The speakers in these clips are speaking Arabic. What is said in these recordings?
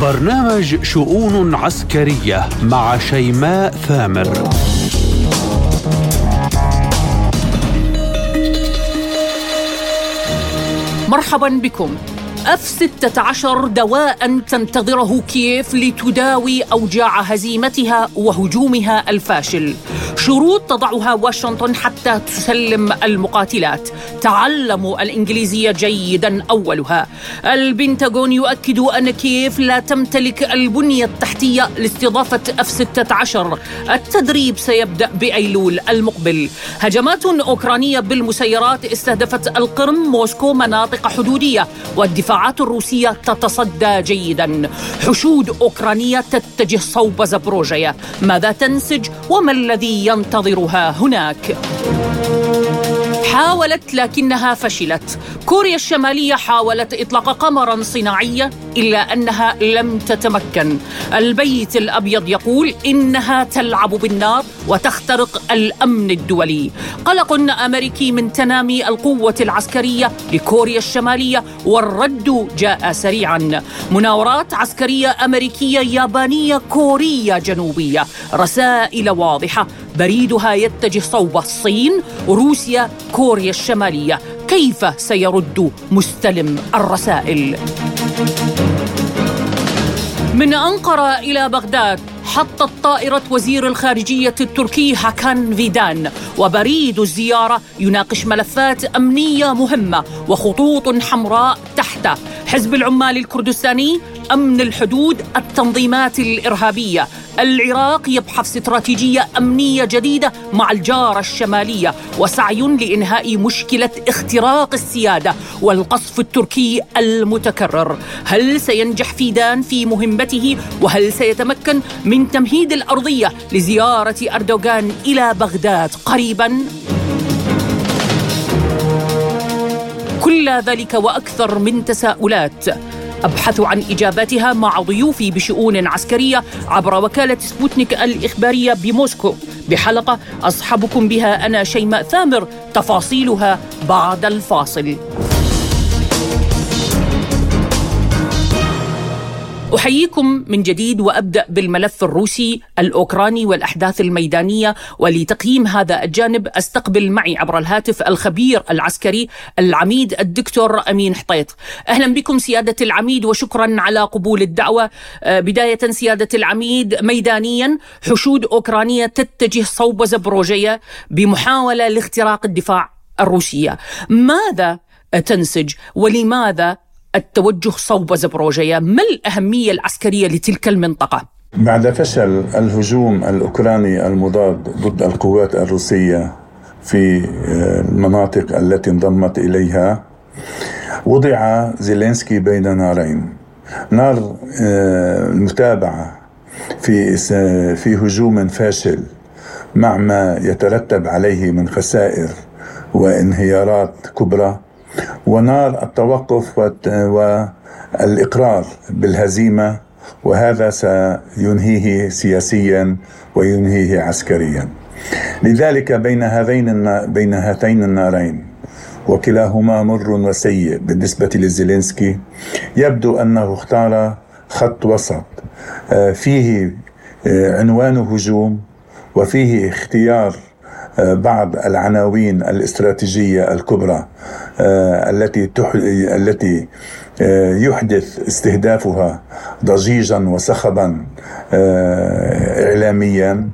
برنامج شؤون عسكرية مع شيماء ثامر. مرحبا بكم. أف 16 دواء تنتظره كييف لتداوي أوجاع هزيمتها وهجومها الفاشل. شروط تضعها واشنطن حتى تسلم المقاتلات. تعلموا الإنجليزية جيدا أولها. البنتاغون يؤكد أن كييف لا تمتلك البنية التحتية لاستضافة أف 16 التدريب سيبدأ بأيلول المقبل. هجمات أوكرانية بالمسيرات استهدفت القرم موسكو مناطق حدودية. والدفاعات الروسية تتصدى جيدا. حشود أوكرانية تتجه صوب زبروجيا ماذا تنسج؟ وما الذي ينتظرها هناك؟ حاولت لكنها فشلت. كوريا الشمالية حاولت إطلاق قمرا صناعية. إلا أنها لم تتمكن. البيت الأبيض يقول إنها تلعب بالنار وتخترق الأمن الدولي. قلق أمريكي من تنامي القوة العسكرية لكوريا الشمالية والرد جاء سريعا. مناورات عسكرية أمريكية يابانية كورية جنوبية. رسائل واضحة. بريدها يتجه صوب الصين روسيا كوريا الشمالية. كيف سيرد مستلم الرسائل؟ من أنقرة إلى بغداد حطت طائرة وزير الخارجية التركي هاكان فيدان وبريد الزيارة يناقش ملفات أمنية مهمة وخطوط حمراء تحته. حزب العمال الكردستاني أمن الحدود التنظيمات الإرهابية. العراق يبحث استراتيجية أمنية جديدة مع الجارة الشمالية وسعي لإنهاء مشكلة اختراق السيادة والقصف التركي المتكرر. هل سينجح فيدان في مهمته؟ وهل سيتمكن من تمهيد الأرضية لزيارة أردوغان إلى بغداد قريباً؟ كل ذلك وأكثر من تساؤلات. أبحث عن إجاباتها مع ضيوفي بشؤون عسكرية عبر وكالة سبوتنيك الإخبارية بموسكو. بحلقة أصحبكم بها أنا شيماء ثامر تفاصيلها بعد الفاصل. أحييكم من جديد وأبدأ بالملف الروسي الأوكراني والأحداث الميدانية ولتقييم هذا الجانب أستقبل معي عبر الهاتف الخبير العسكري العميد الدكتور أمين حطيط. أهلا بكم سيادة العميد وشكرا على قبول الدعوة. آه، بداية سيادة العميد ميدانيا حشود أوكرانية تتجه صوب زبروجية بمحاولة لاختراق الدفاع الروسية. ماذا تنسج ولماذا التوجه صوب زبروجيا ما الأهمية العسكرية لتلك المنطقة؟ بعد فشل الهجوم الأوكراني المضاد ضد القوات الروسية في آه، المناطق التي انضمت إليها وضع زيلينسكي بين نارين نار آه، في في هجوم فاشل مع ما يترتب عليه من خسائر وانهيارات كبرى ونار التوقف والإقرار بالهزيمة وهذا سينهيه سياسيا وينهيه عسكريا. لذلك بين هذين بين هاتين النارين وكلاهما مر وسيء بالنسبة لزيلينسكي. يبدو أنه اختار خط وسط آه، فيه آه، عنوان هجوم وفيه اختيار بعض العناوين الاستراتيجية الكبرى آه، التي التي آه، يحدث استهدافها ضجيجا وصخبا اعلاميا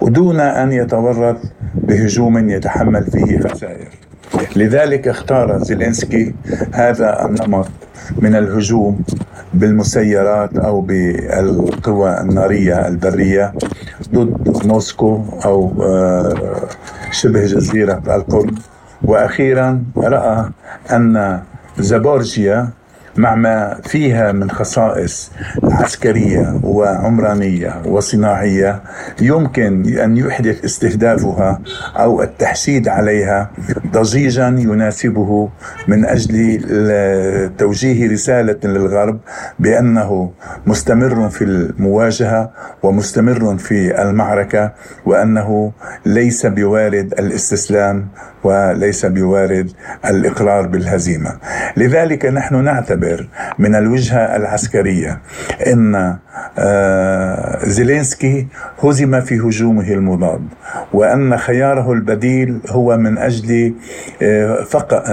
ودون أن يتورط بهجوم يتحمل فيه خسائر. لذلك اختار زيلينسكي هذا النمط من الهجوم بالمسيرات أو بالقوى النارية البرية ضد موسكو أو آه، شبه جزيرة القرم وأخيرا رأى أن زابورجيا مع ما فيها من خصائص عسكرية وعمرانية وصناعية يمكن أن يحدث استهدافها أو التحشيد عليها ضجيجا يناسبه من أجل توجيه رسالة للغرب بأنه مستمر في المواجهة ومستمر في المعركة وأنه ليس بوارد الاستسلام وليس بوارد الإقرار بالهزيمة. لذلك نحن نعتبر من الوجهة العسكرية أن آه، زيلينسكي هزم في هجومه المضاد وأن خياره البديل هو من أجل آه، فقط,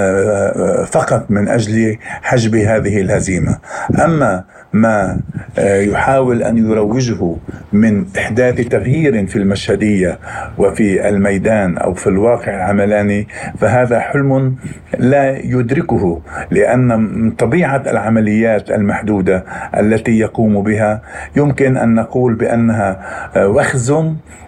فقط من أجل حجب هذه الهزيمة. أما ما يحاول أن يروجه من احداث تغيير في المشهدية وفي الميدان أو في الواقع العملاني فهذا حلم لا يدركه لأن طبيعة العمليات المحدودة التي يقوم بها يمكن أن نقول بأنها وخز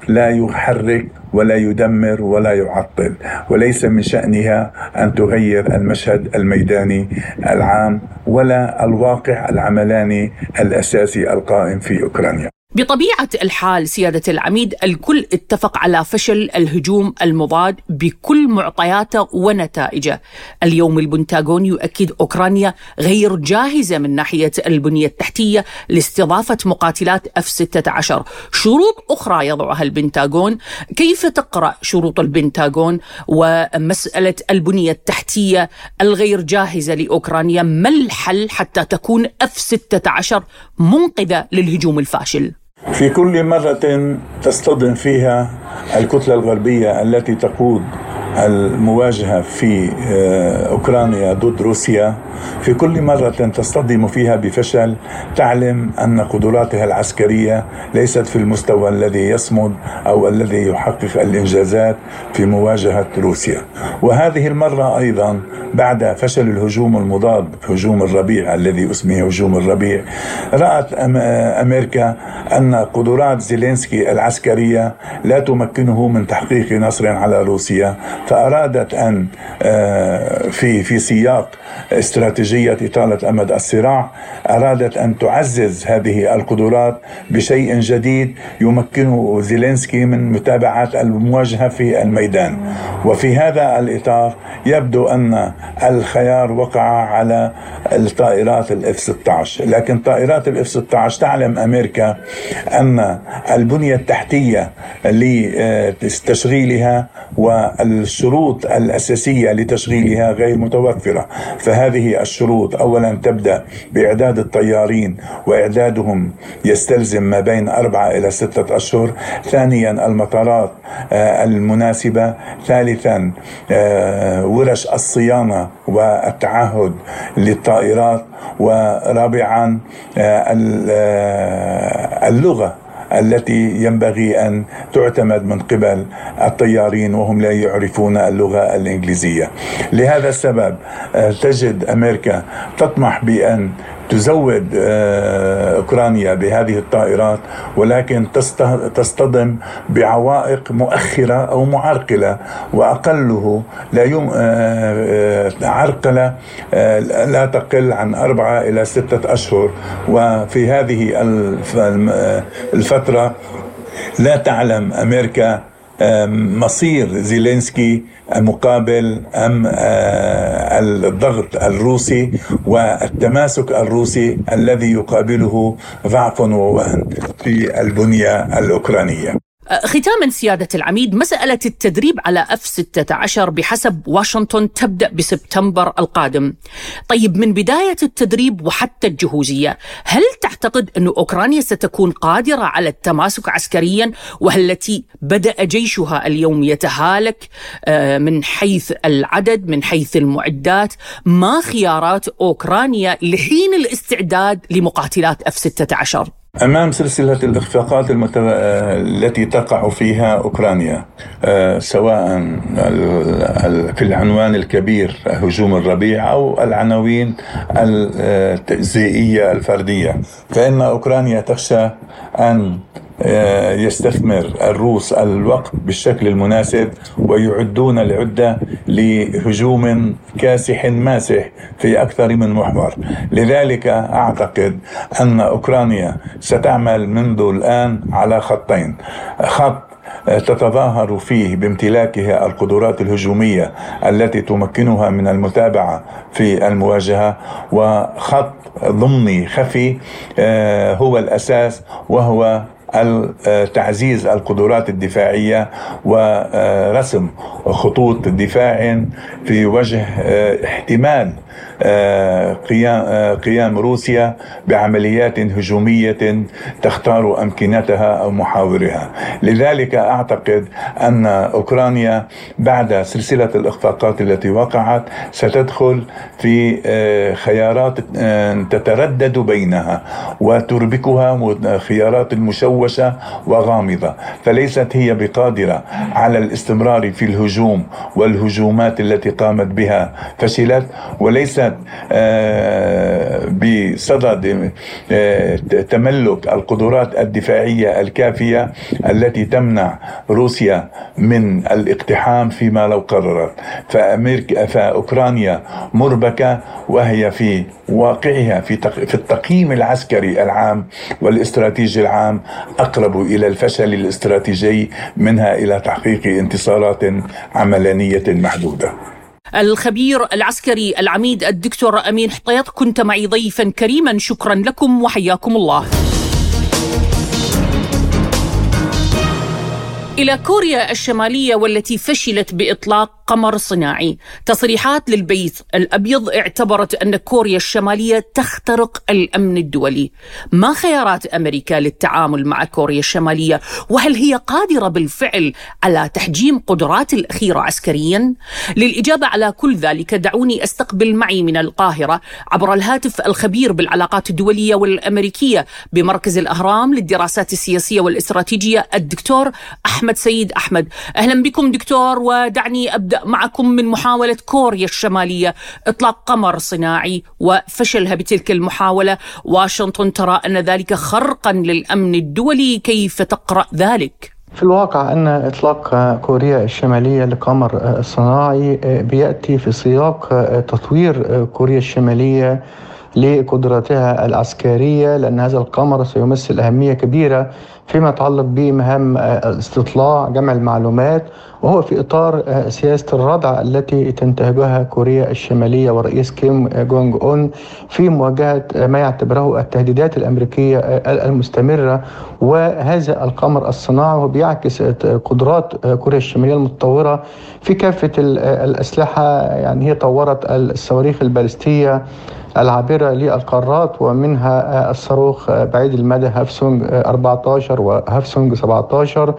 لا يحرك ولا يدمر ولا يعطل. وليس من شأنها أن تغير المشهد الميداني العام ولا الواقع العملاني الأساسي القائم في أوكرانيا. بطبيعة الحال سيادة العميد الكل اتفق على فشل الهجوم المضاد بكل معطياته ونتائجه. اليوم البنتاغون يؤكد أوكرانيا غير جاهزة من ناحية البنية التحتية لاستضافة مقاتلات F-16. شروط أخرى يضعها البنتاغون. كيف تقرأ شروط البنتاغون ومسألة البنية التحتية الغير جاهزة لأوكرانيا؟ ما الحل حتى تكون F-16 منقذة للهجوم الفاشل؟ في كل مرة تصطدم فيها الكتلة الغربية التي تقود المواجهة في آه، أوكرانيا ضد روسيا. في كل مرة تصطدم فيها بفشل تعلم أن قدراتها العسكرية ليست في المستوى الذي يصمد أو الذي يحقق الإنجازات في مواجهة روسيا. وهذه المرة أيضا بعد فشل الهجوم المضاد هجوم الربيع الذي اسمه هجوم الربيع رأت أمريكا أن قدرات زيلينسكي العسكرية لا تمكنه من تحقيق نصر على روسيا. فأرادت أن آه، في في سياق استراتيجية إطالة أمد الصراع أرادت أن تعزز هذه القدرات بشيء جديد يمكنه زيلينسكي من متابعة المواجهة في الميدان. وفي هذا الإطار يبدو أن الخيار وقع على الطائرات الإف 16 لكن طائرات الإف 16 تعلم أمريكا أن البنية التحتية لتشغيلها والشروط الأساسية لتشغيلها غير متوفرة فهذه الشروط أولا تبدأ بإعداد الطيارين وإعدادهم يستلزم ما بين أربعة إلى ستة أشهر ثانيا المطارات آه، المناسبة ثالثا آه، ورش الصيانة والتعهد للطائرات ورابعا آه، اللغة التي ينبغي أن تعتمد من قبل الطيارين وهم لا يعرفون اللغة الإنجليزية. لهذا السبب آه، تجد أمريكا تطمح بأن تزود آه، أوكرانيا بهذه الطائرات ولكن تصطدم بعوائق مؤخرة أو معرقلة وأقله لا يم آه، عرقلة لا تقل عن أربعة إلى ستة أشهر. وفي هذه الفترة لا تعلم أمريكا مصير زيلينسكي مقابل أم آه، الضغط الروسي والتماسك الروسي الذي يقابله ضعف ووهن في البنية الأوكرانية. ختاما سيادة العميد مسألة التدريب على أف 16 بحسب واشنطن تبدأ بسبتمبر القادم. طيب من بداية التدريب وحتى الجهوزية، هل تعتقد أن أوكرانيا ستكون قادرة على التماسك عسكريا والتي بدأ جيشها اليوم يتهالك آه، من حيث العدد من حيث المعدات ما خيارات أوكرانيا لحين الاستعداد لمقاتلات F-16 أمام سلسلة الإخفاقات المتو... آه، التي تقع فيها أوكرانيا آه، سواء في العنوان الكبير هجوم الربيع أو العناوين التجزئية الفردية فإن أوكرانيا تخشى أن يستثمر الروس الوقت بالشكل المناسب ويعدون العدة لهجوم كاسح ماسح في أكثر من محور. لذلك أعتقد أن أوكرانيا ستعمل منذ الآن على خطين. خط تتظاهر فيه بامتلاكها القدرات الهجومية التي تمكنها من المتابعة في المواجهة وخط ضمني خفي آه، هو الأساس وهو تعزيز القدرات الدفاعية ورسم خطوط دفاع في وجه احتمال قيام قيام روسيا بعمليات هجومية تختار أمكنتها أو محاورها. لذلك أعتقد أن أوكرانيا بعد سلسلة الإخفاقات التي وقعت ستدخل في خيارات تتردد بينها وتربكها خيارات مشوشه وغامضة فليست هي بقادرة على الاستمرار في الهجوم والهجومات التي قامت بها فشلت وليست آه، بصدد آه، تملك القدرات الدفاعية الكافية التي تمنع روسيا من الاقتحام فيما لو قررت. فامريكا فأوكرانيا مربكة وهي في واقعها في في التقييم العسكري العام والاستراتيجي العام أقرب إلى الفشل الاستراتيجي منها إلى تحقيق انتصارات عملانية محدودة. الخبير العسكري العميد الدكتور أمين حطيط كنت معي ضيفا كريما شكرا لكم وحياكم الله. إلى كوريا الشمالية والتي فشلت بإطلاق قمر صناعي. تصريحات للبيت الأبيض اعتبرت أن كوريا الشمالية تخترق الأمن الدولي. ما خيارات أمريكا للتعامل مع كوريا الشمالية؟ وهل هي قادرة بالفعل على تحجيم قدرات الأخيرة عسكريا؟ للإجابة على كل ذلك دعوني أستقبل معي من القاهرة عبر الهاتف الخبير بالعلاقات الدولية والأمريكية بمركز الأهرام للدراسات السياسية والإستراتيجية الدكتور أحمد سيد أحمد. أهلا بكم دكتور ودعني أبدأ معكم من محاولة كوريا الشمالية. إطلاق قمر صناعي وفشلها بتلك المحاولة. واشنطن ترى أن ذلك خرقا للأمن الدولي. كيف تقرأ ذلك؟ في الواقع أن إطلاق كوريا الشمالية لقمر صناعي بيأتي في سياق تطوير كوريا الشمالية لقدراتها العسكرية لأن هذا القمر سيمثل أهمية كبيرة فيما يتعلق بمهام الاستطلاع جمع المعلومات وهو في إطار آه، سياسة الردع التي تنتهجها كوريا الشمالية والرئيس كيم جونج أون في مواجهة آه، ما يعتبره التهديدات الأمريكية آه، المستمرة. وهذا القمر الصناعي وبيعكس قدرات كوريا الشمالية المتطورة في كافة الأسلحة. يعني هي طورت الصواريخ البالستية العابرة للقارات ومنها الصاروخ بعيد المدى هافسونج 14 وهافسونج 17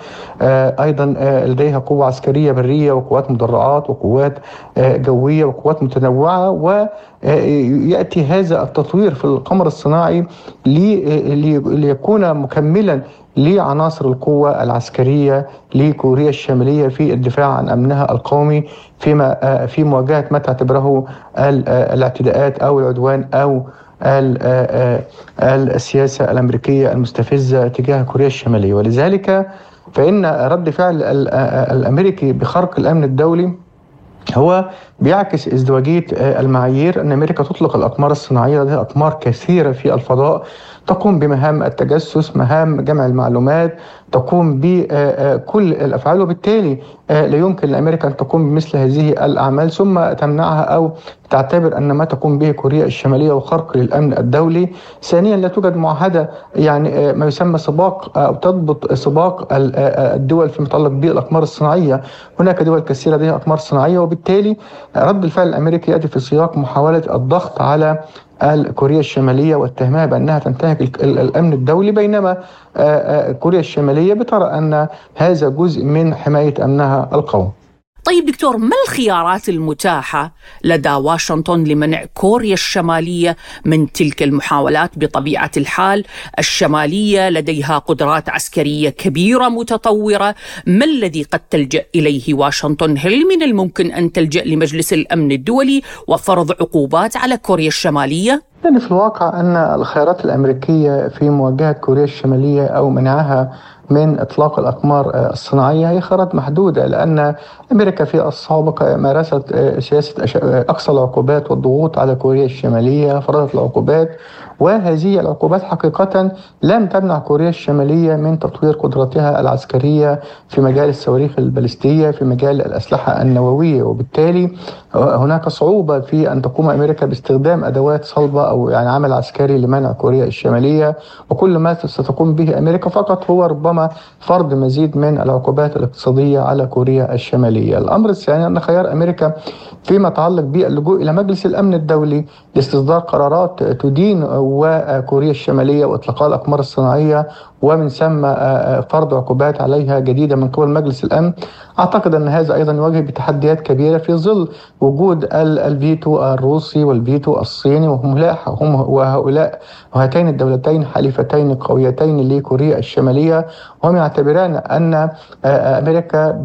أيضا لديها قوة عسكرية برية وقوات مدرعات وقوات جوية وقوات متنوعة ويأتي هذا التطوير في القمر الصناعي ليكون مكملا لعناصر القوة العسكرية لكوريا الشمالية في الدفاع عن أمنها القومي فيما آه، في مواجهة ما تعتبره آه، الاعتداءات أو العدوان أو آه، السياسة الأمريكية المستفزة تجاه كوريا الشمالية. ولذلك فإن رد فعل الأمريكي بخرق الأمن الدولي هو بيعكس ازدواجية المعايير أن أمريكا تطلق الأقمار الصناعية لديها أقمار كثيرة في الفضاء تقوم بمهام التجسس مهام جمع المعلومات تقوم بكل الأفعال وبالتالي آه، لا يمكن لأمريكا أن تقوم بمثل هذه الأعمال. ثم تمنعها أو تعتبر أن ما تقوم به كوريا الشمالية وخرق للأمن الدولي، ثانيا لا توجد معاهدة يعني آه، ما يسمى سباق أو تضبط سباق آه، الدول فيما يتعلق بالأقمار الصناعية، هناك دول كثيرة لديها أقمار صناعية وبالتالي رد الفعل الأمريكي يأتي في سياق محاولة الضغط على كوريا الشمالية واتهمها بأنها تنتهك الأمن الدولي. بينما آه، آه، الشمالية بترى أن هذا جزء من حماية أمنها القومي طيب دكتور ما الخيارات المتاحة لدى واشنطن لمنع كوريا الشمالية من تلك المحاولات بطبيعة الحال؟ الشمالية لديها قدرات عسكرية كبيرة متطورة. ما الذي قد تلجأ إليه واشنطن؟ هل من الممكن أن تلجأ لمجلس الأمن الدولي وفرض عقوبات على كوريا الشمالية؟ يعني في الواقع أن الخيارات الأمريكية في مواجهة كوريا الشمالية أو منعها من إطلاق الأقمار آه، الصناعية هي خيارات محدودة لأن أمريكا في السابق مارست سياسة آه، أقصى العقوبات والضغوط على كوريا الشمالية فرضت العقوبات وهذه العقوبات حقيقة لم تمنع كوريا الشمالية من تطوير قدراتها العسكرية في مجال الصواريخ البالستية في مجال الأسلحة النووية. وبالتالي هناك صعوبة في أن تقوم أمريكا باستخدام أدوات صلبة أو يعني عمل عسكري لمنع كوريا الشمالية. وكل ما ستقوم به أمريكا فقط هو ربما فرض مزيد من العقوبات الاقتصادية على كوريا الشمالية. الأمر الثاني أن خيار أمريكا فيما يتعلق باللجوء إلى مجلس الأمن الدولي لاستصدار قرارات تدين وكوريا الشمالية وإطلاقها الأقمار الصناعية ومن ثم فرض عقوبات عليها جديدة من قبل مجلس الأمن. أعتقد أن هذا أيضا يواجه بتحديات كبيرة في ظل وجود الفيتو الروسي والفيتو الصيني وهم هم وهؤلاء وهاتين الدولتين حليفتين قويتين لكوريا الشمالية. وهم يعتبران أن أمريكا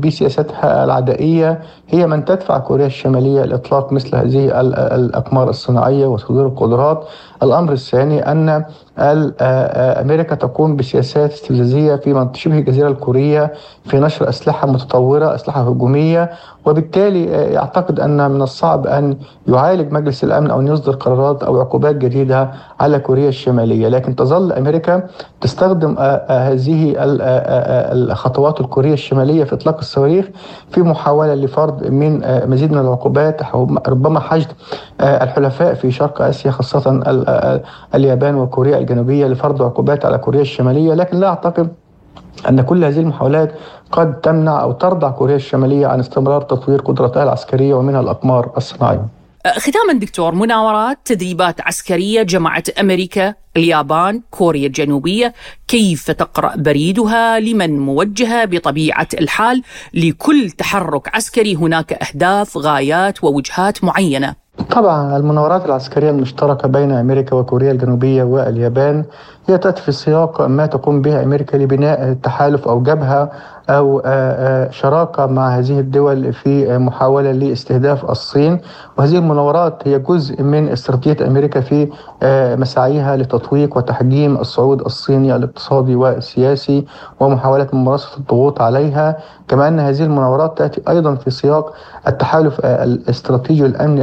بسياستها العدائية هي من تدفع كوريا الشمالية لإطلاق مثل هذه الأقمار الصناعية وصدور القدرات. الأمر الثاني أن أمريكا تقوم بسياسات استفزازية في شبه الجزيرة الكورية في نشر أسلحة متطورة أسلحة هجومية وبالتالي يعتقد أن من الصعب أن يعالج مجلس الأمن أو أن يصدر قرارات أو عقوبات جديدة على كوريا الشمالية. لكن تظل أمريكا تستخدم هذه الخطوات الكورية الشمالية في إطلاق الصواريخ في محاولة لفرض من مزيد من العقوبات ربما حشد الحلفاء في شرق آسيا خاصة اليابان وكوريا الجنوبية لفرض عقوبات على كوريا الشمالية. لكن لا أعتقد أن كل هذه المحاولات قد تمنع أو ترضع كوريا الشمالية عن استمرار تطوير قدرتها العسكرية ومنها الأقمار الصناعية ختاما دكتور مناورات تدريبات عسكرية جمعت أمريكا اليابان كوريا الجنوبية. كيف تقرأ بريدها؟ لمن موجهة؟ بطبيعة الحال لكل تحرك عسكري هناك أهداف غايات ووجهات معينة. طبعا المناورات العسكرية المشتركة بين أمريكا وكوريا الجنوبية واليابان هي تأتي في سياق ما تقوم به أمريكا لبناء تحالف أو جبهة أو شراكة مع هذه الدول في محاولة لاستهداف الصين. وهذه المناورات هي جزء من استراتيجية أمريكا في مساعيها لتطويق وتحجيم الصعود الصيني الاقتصادي والسياسي ومحاولة ممارسة الضغوط عليها. كما أن هذه المناورات تأتي أيضا في سياق التحالف الاستراتيجي الأمني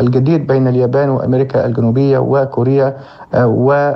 الجديد بين اليابان وأمريكا الجنوبية وكوريا و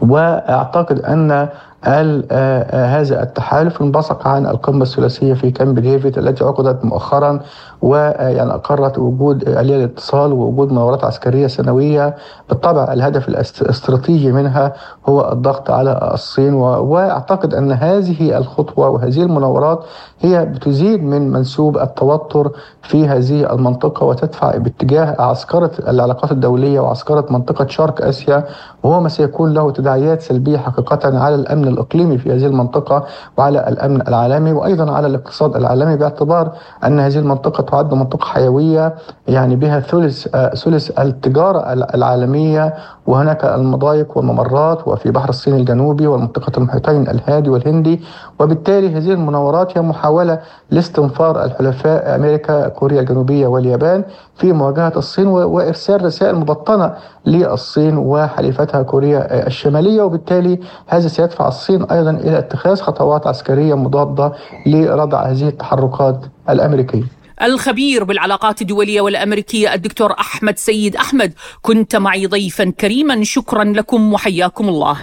وأعتقد أن هذا التحالف انبثق عن القمة الثلاثية في كامب ديفيد التي عقدت مؤخرا ويعني أقرت وجود آلية الاتصال ووجود مناورات عسكرية سنوية بالطبع الهدف الاستراتيجي منها هو الضغط على الصين وأعتقد أن هذه الخطوة وهذه المناورات هي بتزيد من منسوب التوتر في هذه المنطقة وتدفع باتجاه عسكرة العلاقات الدولية وعسكرة منطقة شرق آسيا وهو ما سيكون له تداعيات سلبية حقيقة على الأمن الإقليمي في هذه المنطقة وعلى الأمن العالمي وأيضا على الاقتصاد العالمي باعتبار أن هذه المنطقة تعد منطقة حيوية يعني بها ثلث ثلث التجارة العالمية وهناك المضايق والممرات وفي بحر الصين الجنوبي والمنطقة المحيطين الهادي والهندي. وبالتالي هذه المناورات هي محاولة لاستنفار الحلفاء أمريكا كوريا الجنوبية واليابان في مواجهة الصين وإرسال رسائل مبطنة للصين وحليفتها كوريا الشمالية. وبالتالي هذا سيدفع الصين أيضا إلى اتخاذ خطوات عسكرية مضادة لردع هذه التحركات الأمريكية. الخبير بالعلاقات الدولية والأمريكية الدكتور أحمد سيد أحمد كنت معي ضيفا كريما شكرا لكم وحياكم الله.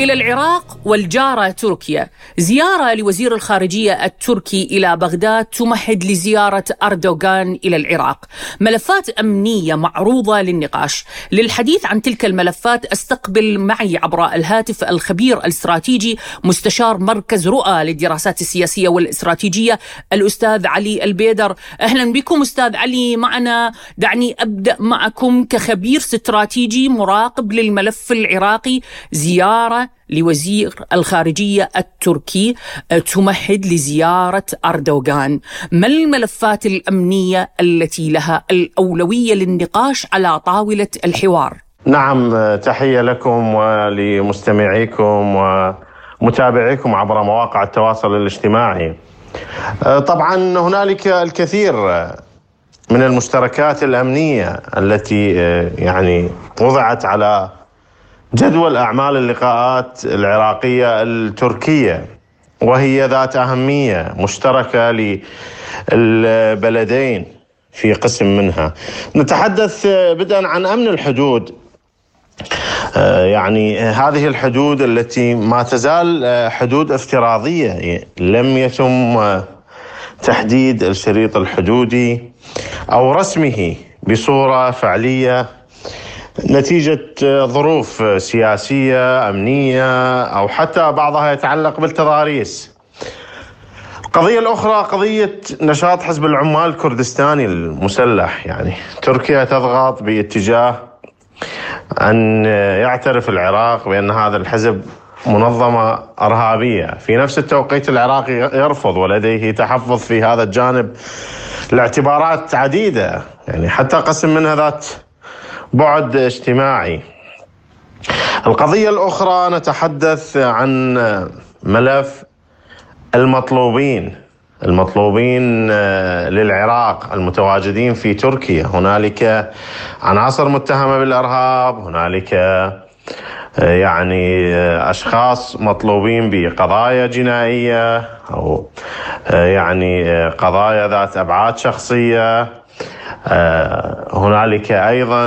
إلى العراق والجارة تركيا. زيارة لوزير الخارجية التركي إلى بغداد تمهد لزيارة أردوغان إلى العراق. ملفات أمنية معروضة للنقاش. للحديث عن تلك الملفات أستقبل معي عبر الهاتف الخبير الاستراتيجي مستشار مركز رؤى للدراسات السياسية والإستراتيجية الأستاذ علي البيدر. أهلا بكم أستاذ علي معنا. دعني أبدأ معكم كخبير استراتيجي مراقب للملف العراقي. زيارة لوزير الخارجية التركي تمهد لزيارة أردوغان ما الملفات الأمنية التي لها الأولوية للنقاش على طاولة الحوار؟ نعم تحية لكم ولمستمعيكم ومتابعيكم عبر مواقع التواصل الاجتماعي طبعا هنالك الكثير من المشتركات الأمنية التي يعني وضعت على جدول أعمال اللقاءات العراقية التركية وهي ذات أهمية مشتركة للبلدين في قسم منها. نتحدث بدءا عن أمن الحدود. يعني هذه الحدود التي ما تزال حدود افتراضية لم يتم تحديد الشريط الحدودي أو رسمه بصورة فعلية نتيجة ظروف سياسية أمنية أو حتى بعضها يتعلق بالتضاريس. القضية الأخرى قضية نشاط حزب العمال الكردستاني المسلح. يعني تركيا تضغط باتجاه أن يعترف العراق بأن هذا الحزب منظمة إرهابية، في نفس التوقيت العراق يرفض ولديه تحفظ في هذا الجانب لاعتبارات عديدة، يعني حتى قسم منها ذات بعد اجتماعي. القضية الأخرى نتحدث عن ملف المطلوبين المطلوبين آه، للعراق المتواجدين في تركيا هنالك عناصر متهمة بالإرهاب هنالك آه، يعني آه، أشخاص مطلوبين بقضايا جنائية أو يعني قضايا ذات أبعاد شخصية هنالك أيضا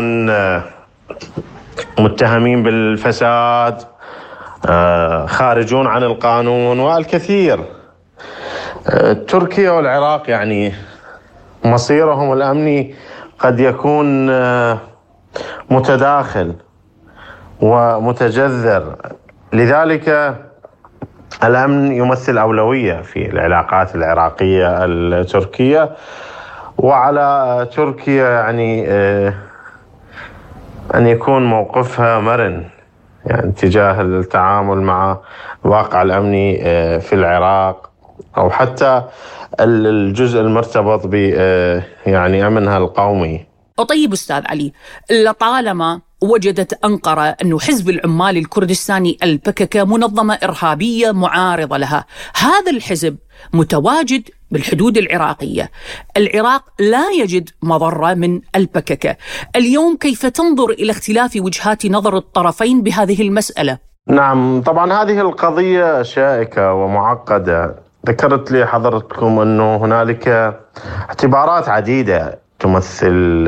متهمين بالفساد خارجون عن القانون والكثير. تركيا والعراق يعني مصيرهم الأمني قد يكون آه، متداخل ومتجذر. لذلك الأمن يمثل أولوية في العلاقات العراقية التركية. وعلى تركيا يعني آه، أن يكون موقفها مرن يعني تجاه التعامل مع الواقع الامني آه، في العراق أو حتى الجزء المرتبط ب آه، يعني أمنها القومي. طيب أستاذ علي لطالما وجدت أنقرة أن حزب العمال الكردستاني البكك منظمة إرهابية معارضة لها. هذا الحزب متواجد بالحدود العراقية. العراق لا يجد مضرة من البكك اليوم كيف تنظر إلى اختلاف وجهات نظر الطرفين بهذه المسألة؟ نعم طبعا هذه القضية شائكة ومعقدة. ذكرت لي حضرتكم أنه هنالك اعتبارات عديدة تمثل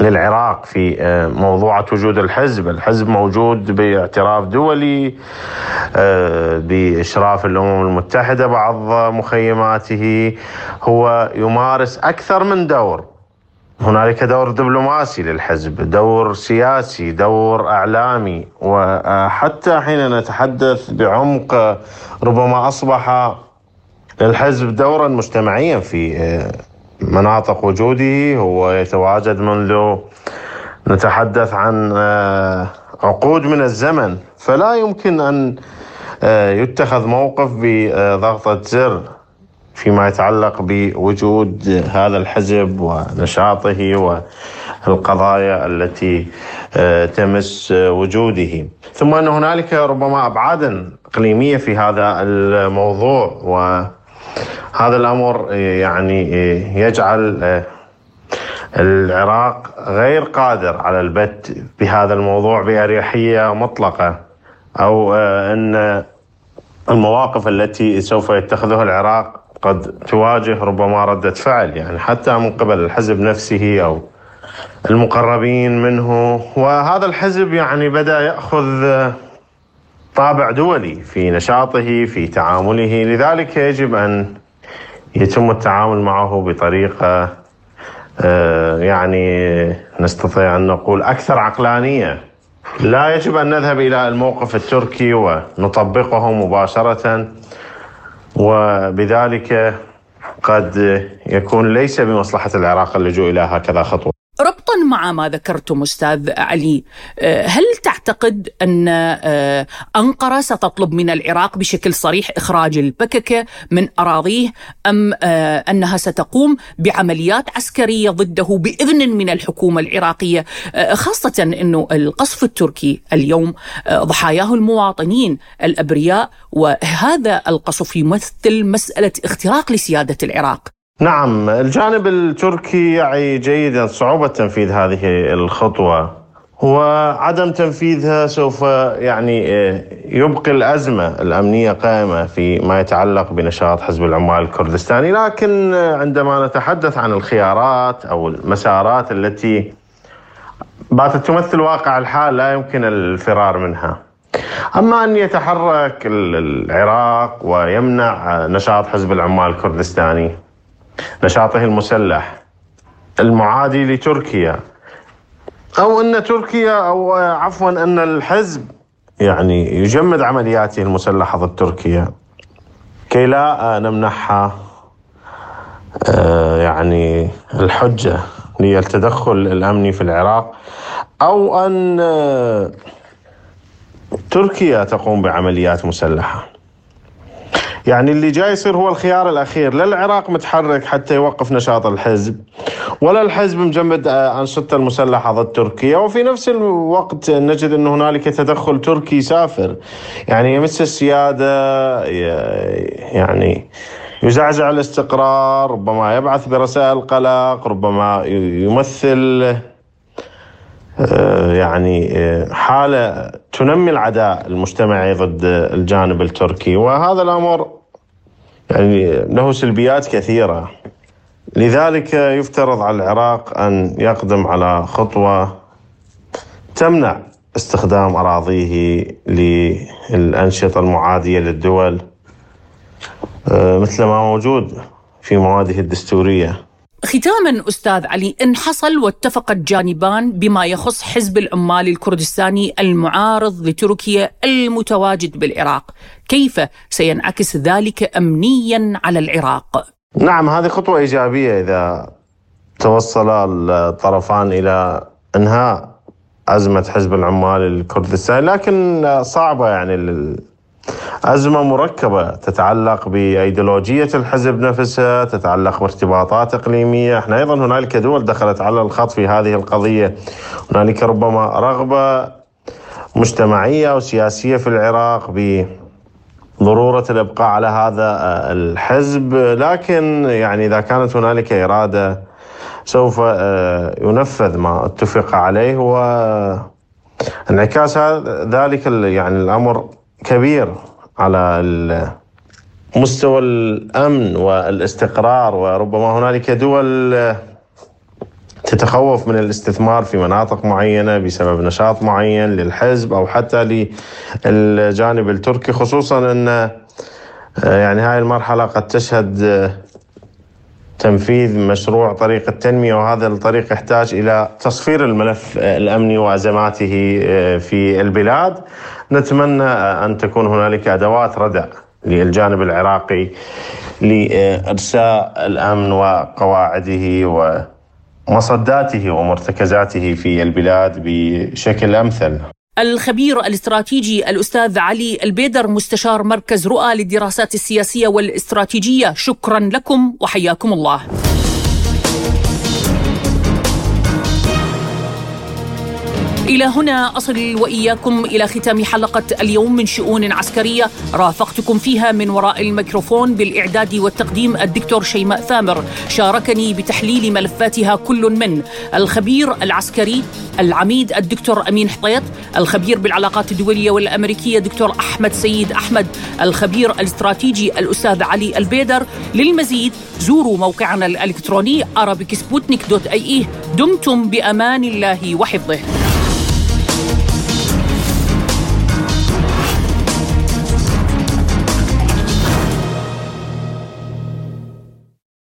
للعراق في آه، موضوع وجود الحزب، الحزب موجود باعتراف دولي آه، بإشراف الأمم المتحدة بعض مخيماته. هو يمارس أكثر من دور. هنالك دور دبلوماسي للحزب دور سياسي دور إعلامي. وحتى حين نتحدث بعمق ربما أصبح للحزب دورا مجتمعيا في آه، مناطق وجوده هو يتواجد منذ نتحدث عن آه، عقود من الزمن. فلا يمكن أن آه، يتخذ موقف بضغطة زر فيما يتعلق بوجود هذا الحزب ونشاطه والقضايا التي آه، تمس وجوده. ثم أن هنالك ربما أبعادا إقليمية في هذا الموضوع وهذا الأمر يعني يجعل العراق غير قادر على البت بهذا الموضوع بأريحية مطلقة أو أن المواقف التي سوف يتخذها العراق قد تواجه ربما ردة فعل يعني حتى من قبل الحزب نفسه أو المقربين منه. وهذا الحزب يعني بدأ يأخذ طابع دولي في نشاطه في تعامله. لذلك يجب أن يتم التعامل معه بطريقة آه، يعني نستطيع أن نقول أكثر عقلانية. لا يجب أن نذهب إلى الموقف التركي ونطبقه مباشرة وبذلك قد يكون ليس بمصلحة العراق اللجوء إلى هكذا خطوة. ما ذكرتم أستاذ علي. آه، هل تعتقد أن آه، أنقرة ستطلب من العراق بشكل صريح إخراج البككه من أراضيه أم آه، أنها ستقوم بعمليات عسكرية ضده بإذن من الحكومة العراقية؟ خاصة إنه القصف التركي اليوم ضحاياه المواطنين الأبرياء وهذا القصف يمثل مسألة اختراق لسيادة العراق. نعم الجانب التركي يعي جيدا صعوبة تنفيذ هذه الخطوة. وعدم تنفيذها سوف يعني آه، يبقي الأزمة الأمنية قائمة فيما يتعلق بنشاط حزب العمال الكردستاني. لكن عندما نتحدث عن الخيارات أو المسارات التي باتت تمثل واقع الحال لا يمكن الفرار منها. أما أن يتحرك العراق ويمنع نشاط حزب العمال الكردستاني نشاطه المسلح المعادي لتركيا. أو أن تركيا أو عفوا أن الحزب يعني يجمد عملياته المسلحة ضد تركيا. كي لا نمنحها آه، يعني الحجة للتدخل الأمني في العراق. أو أن آه، تركيا تقوم بعمليات مسلحة. يعني اللي جاي يصير هو الخيار الأخير. لا العراق متحرك حتى يوقف نشاط الحزب ولا الحزب مجمد أنشطته المسلحة ضد تركيا. وفي نفس الوقت نجد أن هنالك تدخل تركي سافر يعني يمس السيادة يعني يزعزع الاستقرار ربما يبعث برسائل قلق ربما يمثل آه، يعني آه، حالة تنمي العداء المجتمعي ضد الجانب التركي. وهذا الأمر يعني له سلبيات كثيرة. لذلك يفترض على العراق أن يقدم على خطوة تمنع استخدام أراضيه للأنشطة المعادية للدول آه، مثل ما موجود في مواده الدستورية. ختاما أستاذ علي ان حصل واتفق الجانبان بما يخص حزب العمال الكردستاني المعارض لتركيا المتواجد بالعراق، كيف سينعكس ذلك امنيا على العراق؟ نعم هذه خطوة إيجابية إذا توصل الطرفان إلى إنهاء أزمة حزب العمال الكردستاني، لكن صعبة يعني أزمة مركبة تتعلق بأيديولوجية الحزب نفسها تتعلق بارتباطات إقليمية. إحنا أيضا هنالك دول دخلت على الخط في هذه القضية. هنالك ربما رغبة مجتمعية أو سياسية في العراق ب ضرورة الإبقاء على هذا الحزب. لكن يعني إذا كانت هنالك إرادة سوف آه، ينفذ ما اتفق عليه. و انعكاس ذلك يعني الأمر كبير على مستوى الأمن والاستقرار وربما هنالك دول تتخوف من الاستثمار في مناطق معينة بسبب نشاط معين للحزب أو حتى للجانب التركي خصوصا أن يعني هاي المرحلة قد تشهد تنفيذ مشروع طريق التنمية وهذا الطريق يحتاج إلى تصفير الملف الأمني وازماته في البلاد. نتمنى أن تكون هنالك أدوات ردع للجانب العراقي لإرساء الأمن وقواعده ومصداته ومرتكزاته في البلاد بشكل أمثل. الخبير الاستراتيجي الأستاذ علي البيدر مستشار مركز رؤى للدراسات السياسية والاستراتيجية شكرا لكم وحياكم الله. إلى هنا أصل وإياكم إلى ختام حلقة اليوم من شؤون عسكرية رافقتكم فيها من وراء الميكروفون بالإعداد والتقديم الدكتور شيماء ثامر. شاركني بتحليل ملفاتها كل من الخبير العسكري العميد الدكتور أمين حطيط الخبير بالعلاقات الدولية والأمريكية دكتور أحمد سيد أحمد الخبير الاستراتيجي الأستاذ علي البيدر. للمزيد زوروا موقعنا الإلكتروني arabicsputnik.ie دمتم بأمان الله وحفظه.